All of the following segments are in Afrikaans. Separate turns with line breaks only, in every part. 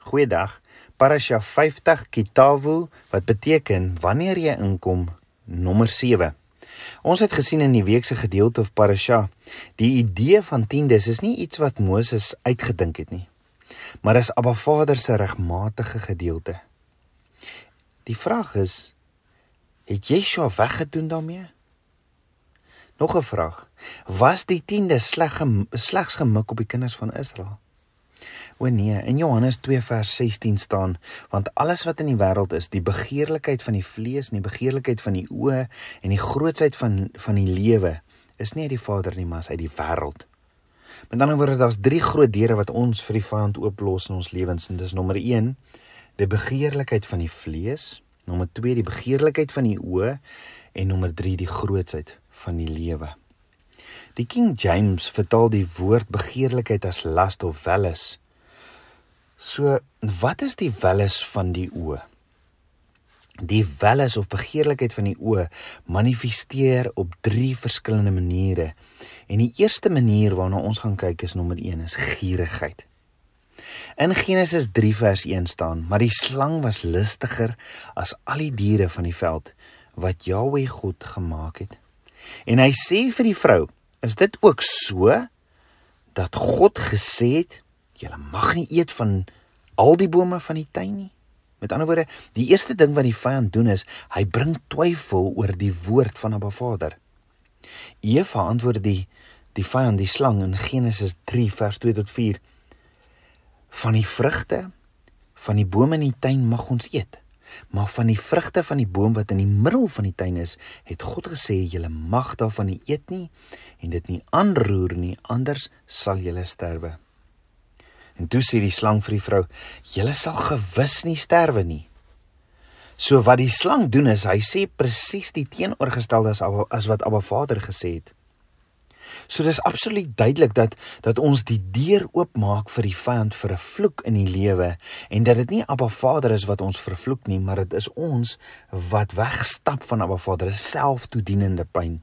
Goeiedag. Parasha 50 Kitavu wat beteken wanneer jy inkom nommer 7. Ons het gesien in die week se gedeelte of Parasha, die idee van tiendes is nie iets wat Moses uitgedink het nie, maar is Abba Vader se regmatige gedeelte. Die vraag is, het Yeshua weggedoen daarmee? Nog 'n vraag. Was die tiende sleg slegs gemik op die kinders van Israel? O nee, in Johannes 2 vers 16 staan, want alles wat in die wêreld is, die begeerlikheid van die vlees en die begeerlikheid van die oë en die grootsheid van van die lewe, is nie uit die Vader nie, maar uit die wêreld. Met ander woorde, daar's drie groot deure wat ons vir die vyand ooplos in ons lewens en dis nommer 1, die begeerlikheid van die vlees, nommer 2, die begeerlikheid van die oë en nommer 3, die grootsheid van die lewe. Die King James vertaal die woord begeerlikheid as lust of welis So, wat is die welles van die oë? Die welles of begeerlikheid van die oë manifesteer op 3 verskillende maniere. En die eerste manier waarna ons gaan kyk is nommer 1 is gierigheid. In Genesis 3 vers 1 staan: "Maar die slang was listiger as al die diere van die veld wat Jahweh God gemaak het." En hy sê vir die vrou: "Is dit ook so dat God gesê het: Julle mag nie eet van al die bome van die tuin nie. Met ander woorde, die eerste ding wat die vyand doen is, hy bring twyfel oor die woord van Abba Vader. Eva antwoord die die vyand, die slang in Genesis 3 vers 2 tot 4: Van die vrugte van die bome in die tuin mag ons eet, maar van die vrugte van die boom wat in die middel van die tuin is, het God gesê julle mag daarvan nie eet nie en dit nie aanroer nie, anders sal julle sterwe. En toe sê die slang vir die vrou: "Julle sal gewis nie sterwe nie." So wat die slang doen is hy sê presies die teenoorgestelde as as wat Abba Vader gesê het. So dis absoluut duidelik dat dat ons die deur oopmaak vir die vyand vir 'n vloek in die lewe en dat dit nie Abba Vader is wat ons vervloek nie, maar dit is ons wat wegstap van Abba Vader, selftoedienende pyn.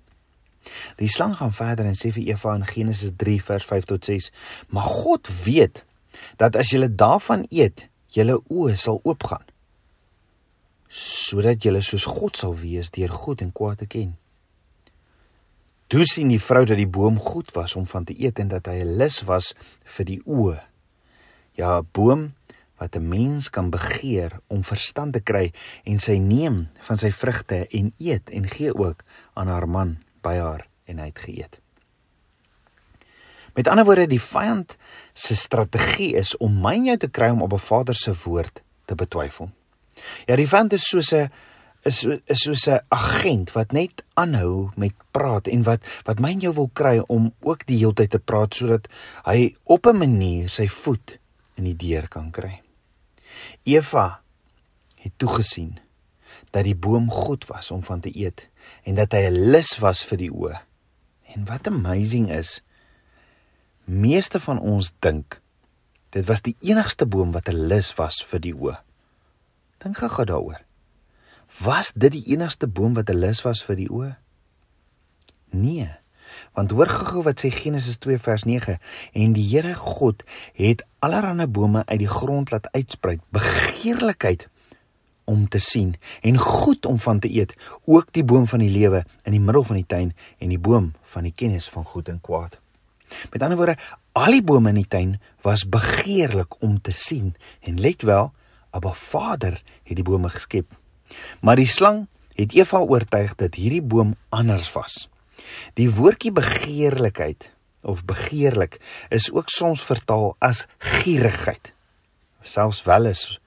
Die slang gaan verder en sê vir Eva in Genesis 3 vers 5 tot 6: "Maar God weet dat as julle daarvan eet, julle oë sal oopgaan sodat julle soos God sal wees deur goed en kwaad te ken. Toe sien die vrou dat die boom goed was om van te eet en dat hy 'n lus was vir die oë. Ja, 'n boom wat 'n mens kan begeer om verstand te kry en sy neem van sy vrugte en eet en gee ook aan haar man by haar en hy het geëet. Met ander woorde, die vyand se strategie is om my en jou te kry om op 'n Vader se woord te betwyfel. Ja, die vyand is soos 'n is is soos 'n agent wat net aanhou met praat en wat wat my en jou wil kry om ook die hele tyd te praat sodat hy op 'n manier sy voet in die deur kan kry. Eva het toegesien dat die boom goed was om van te eet en dat hy 'n lus was vir die oë. En wat amazing is, Meeste van ons dink dit was die enigste boom wat 'n lus was vir die oë. Dink gou daaroor. Was dit die enigste boom wat 'n lus was vir die oë? Nee. Want hoor gou wat sê Genesis 2 vers 9 en die Here God het allerlei bome uit die grond laat uitsprei begeerlikheid om te sien en goed om van te eet ook die boom van die lewe in die middel van die tuin en die boom van die kennis van goed en kwaad. Met ander woorde, al die bome in die tuin was begeerlik om te sien en let wel, Abba Vader het die bome geskep. Maar die slang het Eva oortuig dat hierdie boom anders was. Die woordjie begeerlikheid of begeerlik is ook soms vertaal as gierigheid. Selfs wel is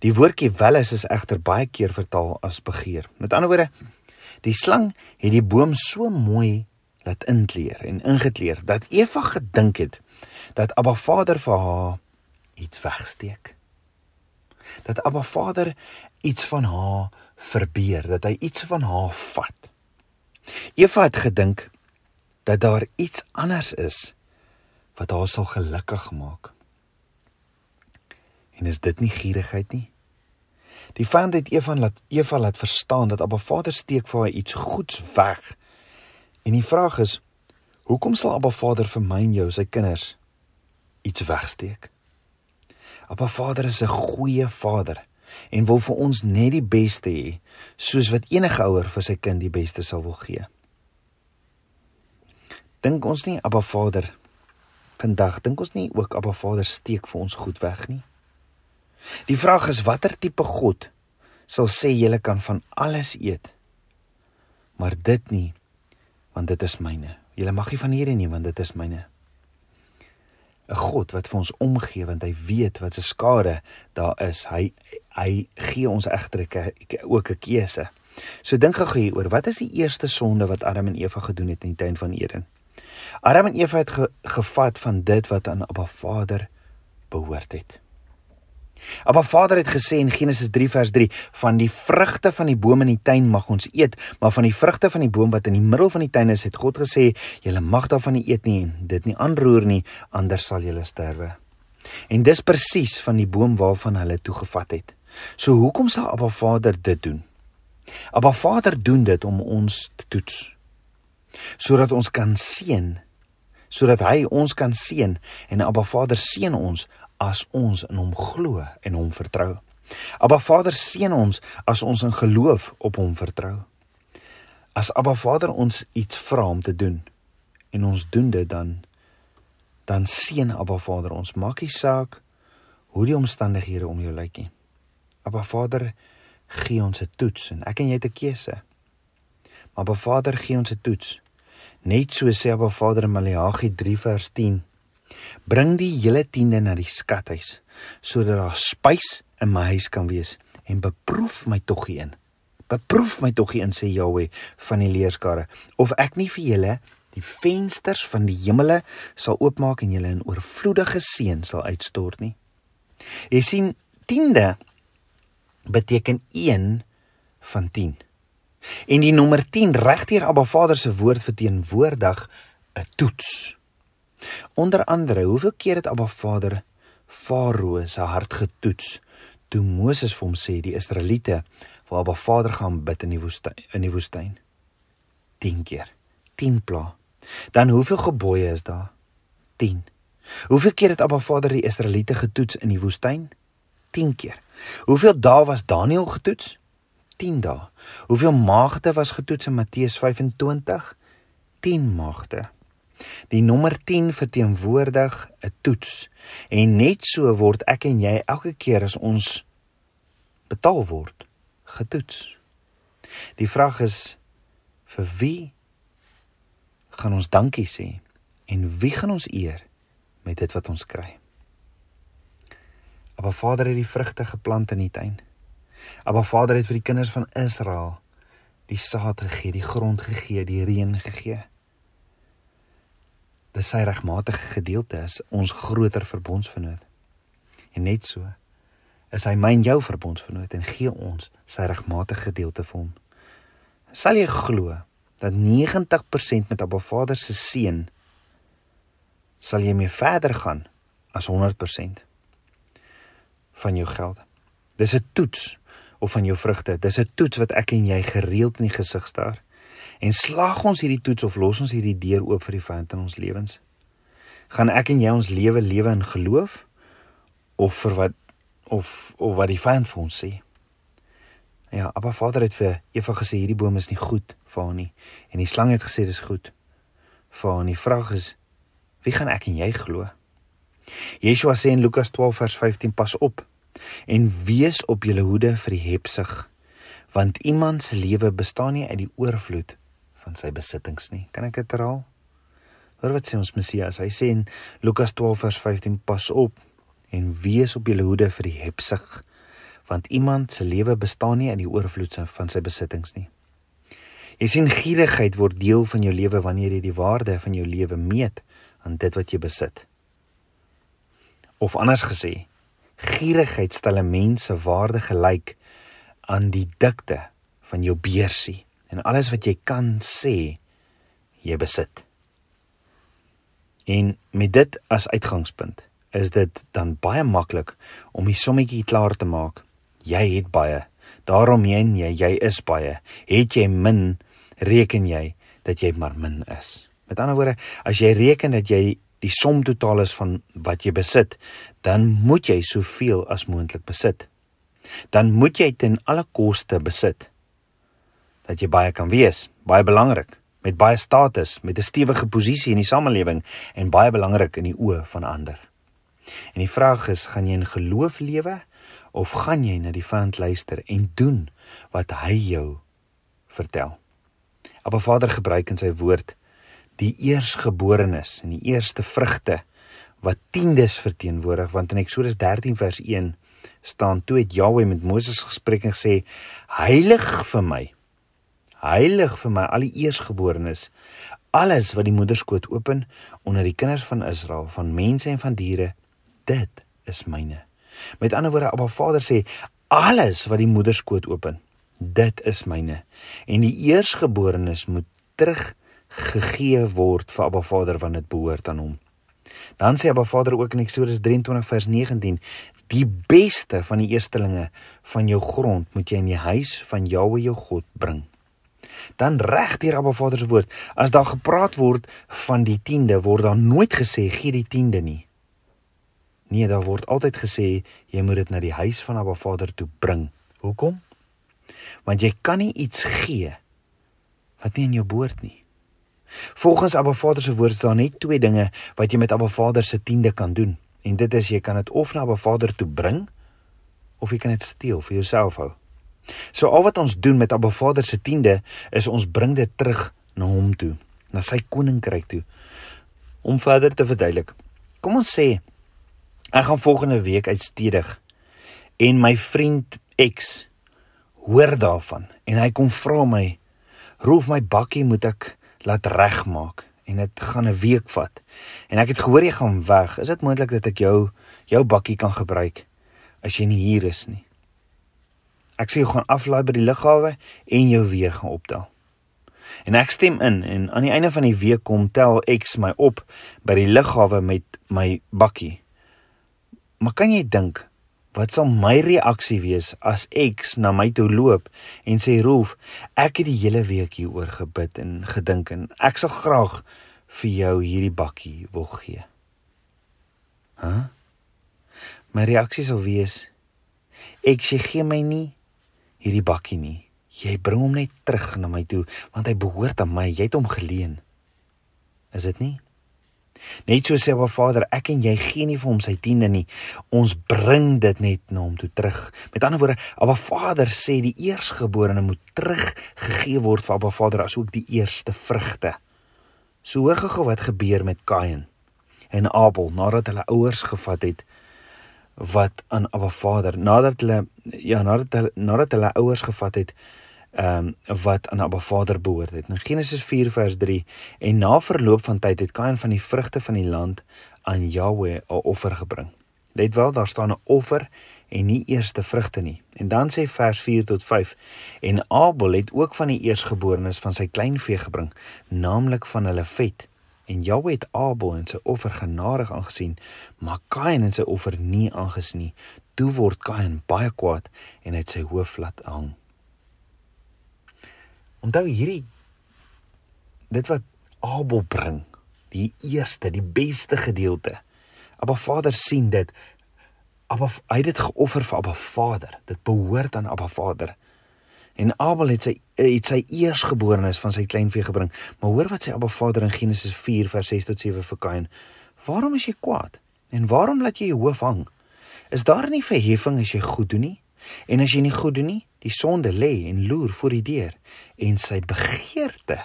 die woordjie wel is is egter baie keer vertaal as begeer. Met ander woorde, die slang het die boom so mooi laat inkleer en ingekleer dat Eva gedink het dat Abba Vader vir haar iets wegsteek. Dat Abba Vader iets van haar verbeer, dat hy iets van haar vat. Eva het gedink dat daar iets anders is wat haar sal gelukkig maak. En is dit nie gierigheid nie? Die vyand het Eva laat Eva laat verstaan dat Abba Vader steek vir haar iets goeds weg En die vraag is: Hoekom sal Abba Vader vir my en jou, sy kinders, iets wegsteek? Abba Vader is 'n goeie Vader en wil vir ons net die beste hê, soos wat enige ouer vir sy kind die beste sal wil gee. Dink ons nie Abba Vader vandag dink ons nie ook Abba Vader steek vir ons goed weg nie. Die vraag is watter tipe God sal sê jy kan van alles eet, maar dit nie want dit is myne. Jy mag nie van hierdie nie want dit is myne. 'n God wat vir ons omgee want hy weet wat se skade daar is. Hy hy gee ons egter ook 'n keuse. So dink gou hieroor, wat is die eerste sonde wat Adam en Eva gedoen het in die tuin van Eden? Adam en Eva het ge, gevat van dit wat aan Abba Vader behoort het. Abba Vader het gesê in Genesis 3 vers 3 van die vrugte van die boom in die tuin mag ons eet, maar van die vrugte van die boom wat in die middel van die tuin is, het God gesê, julle mag daarvan nie eet nie dit nie aanroer nie, anders sal julle sterwe. En dis presies van die boom waarvan hulle toegevat het. So hoekom sal Abba Vader dit doen? Abba Vader doen dit om ons te toets. Sodat ons kan seën sodat hy ons kan seën en Abba Vader seën ons as ons in hom glo en hom vertrou. Abba Vader seën ons as ons in geloof op hom vertrou. As Abba Vader ons iets vra om te doen en ons doen dit dan dan seën Abba Vader ons. Maak nie saak hoe die omstandighede om jou lyk nie. Abba Vader gee ons 'n toets en ek en jy het 'n keuse. Maar Abba Vader gee ons 'n toets. Net so sê Abba Vader in Maleagi 3 vers 10 Bring die hele tiende na die skathuis sodat daar spys in my huis kan wees en beproef my tog een. Beproef my tog een sê Jahweh van die leerskare of ek nie vir julle die vensters van die hemele sal oopmaak en julle in oorvloedige seën sal uitstort nie. Jy sien tiende beteken 1 van 10. En die nommer 10 regdeur Abba Vader se woord verteenwoordig 'n toets. Onder andere, hoeveel keer het Abba Vader Farao se hart getoets toe Moses vir hom sê die Israeliete waar Abba Vader gaan bid in die woestyn in die woestyn? 10 keer. 10 pla. Dan hoeveel gebooie is daar? 10. Hoeveel keer het Abba Vader die Israeliete getoets in die woestyn? 10 keer. Hoeveel dae was Daniël getoets? 10 dae. Hoeveel maagde was getoets in Matteus 25? 10 maagde. Die nommer 10 verteenwoordig 'n toets en net so word ek en jy elke keer as ons betaal word getoets. Die vraag is vir wie gaan ons dankie sê en wie gaan ons eer met dit wat ons kry? Abba Vader het die vrugte geplant in die tuin. Abba Vader het vir die kinders van Israel die saad gegee, die grond gegee, die reën gegee dis sy regmatige gedeelte is ons groter verbondsvernoot. En net so is hy myn jou verbondsvernoot en gee ons sy regmatige gedeelte vir hom. Sal jy glo dat 90% met Abba Vader se seën sal jy mee verder gaan as 100% van jou geld. Dis 'n toets of van jou vrugte. Dis 'n toets wat ek en jy gereeld in die gesig staar. En slaag ons hierdie toets of los ons hierdie deur oop vir die vyand in ons lewens? Gaan ek en jy ons lewe lewe in geloof of vir wat of of wat die vyand vir ons sê? Ja, Abba Vader het vir Eva gesê hierdie boom is nie goed vir haar nie en die slang het gesê dis goed vir haar. Die vraag is wie gaan ek en jy glo? Yeshua sê in Lukas 12 vers 15 pas op en wees op julle hoede vir die hebsug want iemand se lewe bestaan nie uit die oorvloed van sy besittings nie. Kan ek dit herhaal? Hoor wat sê ons Messias. Hy sê in Lukas 12 vers 15: Pas op en wees op julle hoede vir die hebsug, want iemand se lewe bestaan nie uit die oorvloed van sy besittings nie. Jy sien gierigheid word deel van jou lewe wanneer jy die waarde van jou lewe meet aan dit wat jy besit. Of anders gesê, gierigheid stel 'n mens se waarde gelyk aan die dikte van jou beursie en alles wat jy kan sê jy besit. En met dit as uitgangspunt is dit dan baie maklik om die sommetjie klaar te maak. Jy het baie. Daarom meen jy jy is baie. Het jy min, reken jy dat jy maar min is. Met ander woorde, as jy reken dat jy die som totaal is van wat jy besit, dan moet jy soveel as moontlik besit. Dan moet jy ten alle koste besit dat jy baie kan wees, baie belangrik, met baie status, met 'n stewige posisie in die samelewing en baie belangrik in die oë van ander. En die vraag is, gaan jy in geloof lewe of gaan jy na die vyand luister en doen wat hy jou vertel? Appa Vader gebruik in sy woord die eersgeborenes en die eerste vrugte wat tiendes verteenwoordig want in Eksodus 13 vers 1 staan toe het Jahweh met Moses gespreek en gesê heilig vir my heilig vir my al die eersgeborenes. Alles wat die moederskoot open onder die kinders van Israel van mense en van diere dit is myne. Met ander woorde Abba Vader sê alles wat die moederskoot open dit is myne. En die eersgeborenes moet terug gegee word vir Abba Vader want dit behoort aan hom. Dan sê Abba Vader ook in Eksodus 23 vers 19 die beste van die eerstelinge van jou grond moet jy in die huis van Jahwe jou God bring dan reg deur Abba Vader se woord. As daar gepraat word van die tiende, word daar nooit gesê gee die tiende nie. Nee, daar word altyd gesê jy moet dit na die huis van Abba Vader toe bring. Hoekom? Want jy kan nie iets gee wat nie in jou behoort nie. Volgens Abba Vader se woord is daar net twee dinge wat jy met Abba Vader se tiende kan doen. En dit is jy kan dit of na Abba Vader toe bring of jy kan dit steel vir jouself hou. So al wat ons doen met Abba Vader se tiende is ons bring dit terug na hom toe, na sy koninkryk toe. Om verder te verduidelik. Kom ons sê ek gaan volgende week uitstedig en my vriend X hoor daarvan en hy kom vra my roef my bakkie moet ek laat regmaak en dit gaan 'n week vat. En ek het gehoor jy gaan weg. Is dit moontlik dat ek jou jou bakkie kan gebruik as jy nie hier is nie? Ek sê jy gaan aflaai by die lughawe en jou weer gaan optel. En ek stem in en aan die einde van die week kom tel X my op by die lughawe met my bakkie. Maar kan jy dink wat sal my reaksie wees as X na my toe loop en sê Rolf, ek het die hele week hieroor gebid en gedink en ek sal graag vir jou hierdie bakkie wil gee. Hæ? Huh? My reaksie sal wees ek sê gee my nie hierdie bakkie nie. Jy bring hom net terug na my toe want hy behoort aan my. Jy het hom geleen. Is dit nie? Net so sê wat Vader, ek en jy gee nie vir hom sy tiende nie. Ons bring dit net na hom toe terug. Met ander woorde, Abba Vader sê die eersgeborene moet teruggegee word vir Abba Vader asook die eerste vrugte. So hoor gou wat gebeur met Kain en Abel nadat hulle ouers gevat het wat aan Abba Vader nadat hulle ja nadat hulle nadat hulle ouers gevat het ehm um, wat aan Abba Vader behoort het. In Genesis 4 vers 3 en na verloop van tyd het Kain van die vrugte van die land aan Jahweh 'n offer gebring. Let wel, daar staan 'n offer en nie eerste vrugte nie. En dan sê vers 4 tot 5 en Abel het ook van die eersgeborenes van sy kleinvee gebring, naamlik van hulle vet. En Jahwe het Abel en sy offer genadig aangesien, maar Kain en sy offer nie aangesien nie. Toe word Kain baie kwaad en het sy hoof laat hang. Onthou hierdie dit wat Abel bring, die eerste, die beste gedeelte. Abba Vader sien dit. Abba hy het dit geoffer vir Abba Vader. Dit behoort aan Abba Vader. En Abel het sy het sy eersgeborenes van sy kleinvee gebring. Maar hoor wat sê Abba Vader in Genesis 4 vers 6 tot 7 vir Kain. Waarom is jy kwaad? En waarom laat jy jou hoof hang? Is daar nie verheffing as jy goed doen nie? En as jy nie goed doen nie, die sonde lê en loer voor die deur en sy begeerte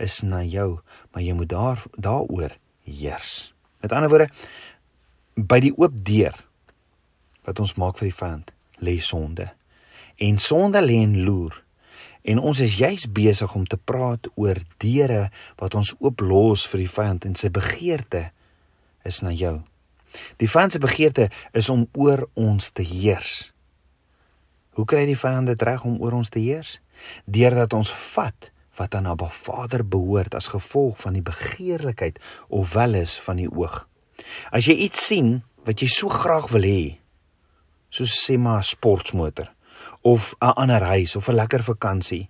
is na jou, maar jy moet daar daaroor heers. Met ander woorde, by die oop deur wat ons maak vir die vyand, lê sonde en sonde lê en loer. En ons is juis besig om te praat oor deure wat ons ooplos vir die vyand en sy begeerte is na jou. Die vyand se begeerte is om oor ons te heers. Hoe kry die vyand dit reg om oor ons te heers? Deurdat ons vat wat aan Abba Vader behoort as gevolg van die begeerlikheid of welis van die oog. As jy iets sien wat jy so graag wil hê, soos sê maar 'n sportmotor, of 'n ander huis of 'n lekker vakansie,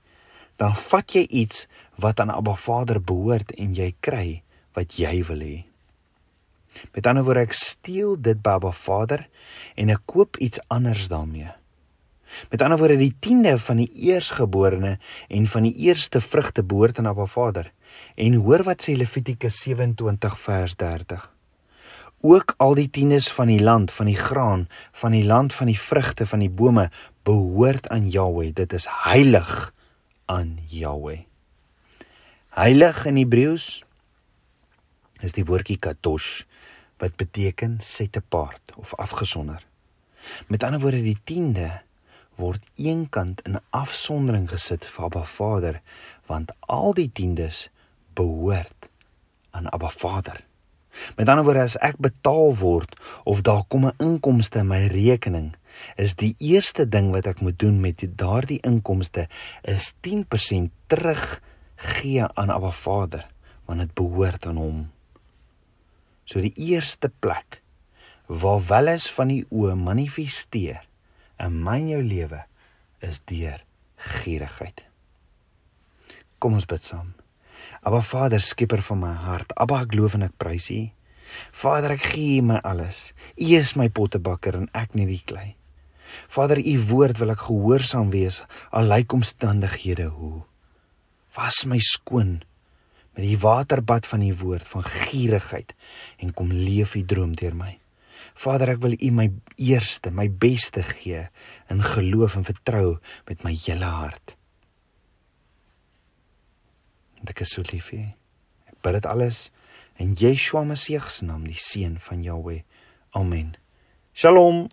dan vat jy iets wat aan Abba Vader behoort en jy kry wat jy wil hê. Met ander woorde, ek steel dit by Abba Vader en ek koop iets anders daarmee. Met ander woorde, die tiende van die eersgeborene en van die eerste vrugte behoort aan Abba Vader. En hoor wat sê Levitikus 27 vers 30. Ook al die tiendes van die land, van die graan, van die land van die vrugte van die bome behoort aan Jahweh. Dit is heilig aan Jahweh. Heilig in Hebreëus is die woordjie kadosh wat beteken set apart of afgesonder. Met ander woorde die tiende word eenkant in afsondering gesit vir Abba Vader want al die tiendes behoort aan Abba Vader. Met ander woorde as ek betaal word of daar kom 'n inkomste in my rekening, is die eerste ding wat ek moet doen met daardie inkomste is 10% terug gee aan Abba Vader, want dit behoort aan hom. So die eerste plek waar welis van die oë manifesteer in my en jou lewe is deur gierigheid. Kom ons bid saam. Aba Vader, skieper van my hart. Aba, ek loof en ek prys U. Vader, ek gee U my alles. U is my pottebakker en ek net die klei. Vader, U woord wil ek gehoorsaam wees al lyk omstandighede hoe. Was my skoon met die waterbad van U woord van gierigheid en kom leef U droom deur my. Vader, ek wil U my eerste, my beste gee in geloof en vertrou met my hele hart. Want ek is so lief vir U. Ek bid dit alles in Yeshua Messie se naam, die seun van Jahweh. Amen. Shalom.